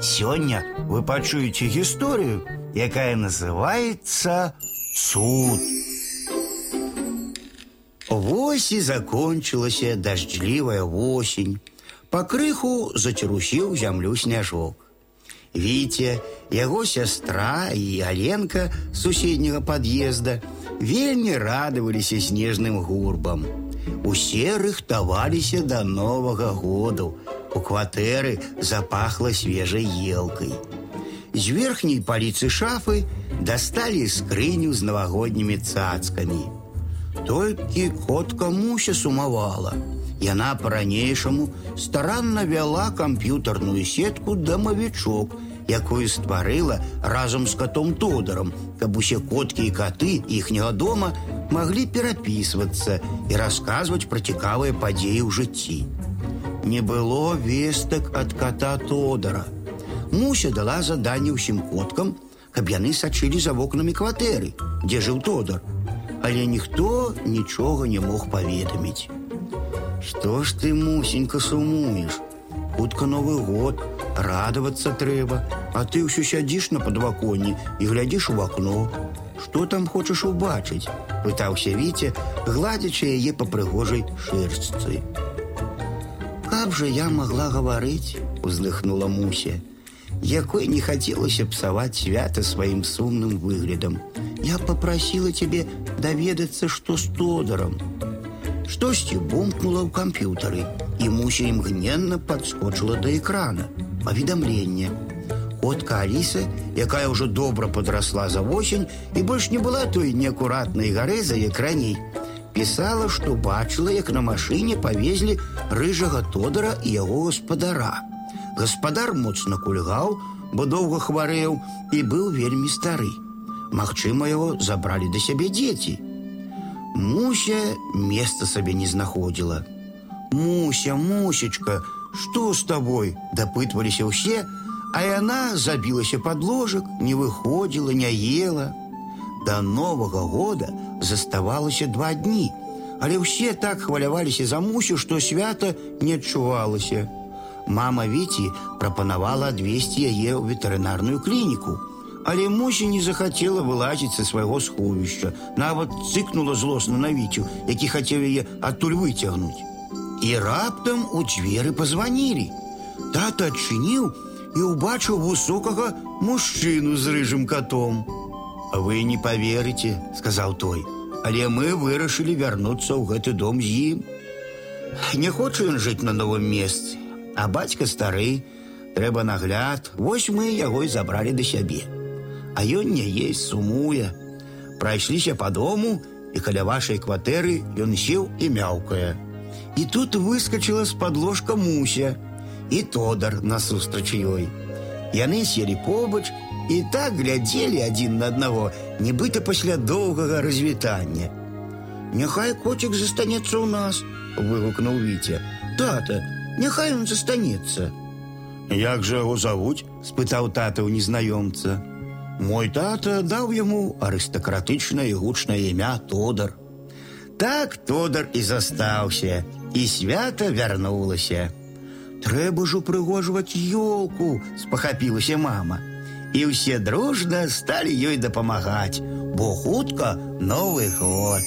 Сёння вы пачуеце гісторыю, якая называется «Цуд». Вось і закончылася дажджлівая восень. Па крыху зацірусіў зямлю сняжок. Віце, яго сястра і Аленка суседняга пад'езда вельмі радаваліся снежным гурбам. Усе рыхтаваліся да новага году. У кватэры запахла свежай елкай. З верхняй паліцы шафы дасталі скрыню з навагоднімі цацкамі. Толькі котка Муся сумавала. Яна па-ранейшаму старанна вяла камп'ютарную сетку дамавічок, якую стварыла разам з катом Тодарам, каб усе коткі і каты іхняга дома маглі перапісвацца і расказваць пра цікавыя падзеі ў жыцці. Не было вестак ад ката Тодара. Муся дала заданне ўсім коткам, каб яны сачылі за вокнамі кватэры, дзе жыў Тодар, але ніхто нічога не мог паведаміць. Што ж ты, мусенька, сумуеш? Хутка новы год, радавацца трэба, а ты ўсё сядзіш на падваконні і глядзіш у акно. Што там хочаш убачыць? пытаўся Віце, гладзячы яе па прыгожай шэрсцы. как же я могла говорить?» – вздохнула Муся. Якой не хотелось псовать свято своим сумным выглядом. «Я попросила тебе доведаться, что с Тодором». Штости бумкнула у компьютеры, и Муся імгненна подскочила до экрана. Поведомление. Котка Аліса, якая ўжо добра подросла за осень і больш не была той неаккуратной горы за экраней – пісала, што бачыла, як на машыне павезлі рыжага тодара і яго гаспадара. Гаспадар моцна кульгаў, бо доўга хварэў і быў вельмі стары. Магчыма, яго забралі да сябе дзеці. Муся места сабе не знаходзіла. Муся, мусечка, што з табой? дапытваліся ўсе, а яна забілася пад ложак, не выходзіла, не ела. Да новага года заставалася два дні, але ўсе так хваляваліся за мусю, што свята не адчувалася. Мама Віці прапанавала адвесці яе ў ветэрынарную клініку. Але Муся не захацела вылазіць са свайго сховішча, нават цыкнула злосна на віцю, які хацеў яе адтуль выцягнуць. І раптам у дзверы пазванілі. Тата адчыніў і ўбачыў высокага мужчыну з рыжым катом. Вы не поверыце, сказаў той, але мы вырашылі вярнуцца ў гэты дом з ім. Не хоча ён жыць на новым месцы, а бацька стары, трэба нагляд, вось мы яго і забралі да сябе а ён не есть сумуе. Прайшліся по дому, і каля вашай кватэры ён сеў і мяўкае. І тут выскочыла з-пад ложка муся і тодар насустрач ёй. Яны селі побач і так глядзелі адзін на аднаго, нібыта пасля доўгага развітання. Няхай коцік застанецца ў нас, выгукнуў Віця. Тата, няхай ён застанецца. Як жа яго завуць? спытаў тата ў незнаёмца. Мой тата даў яму арыстакратычнае гучнае імя Тодар. Так Тодар і застаўся, і свята вярнулася. Трэба ж упрыгожваць ёлку, спахапілася мама. І ўсе дружна сталі ёй дапамагаць, бо хутка новы год.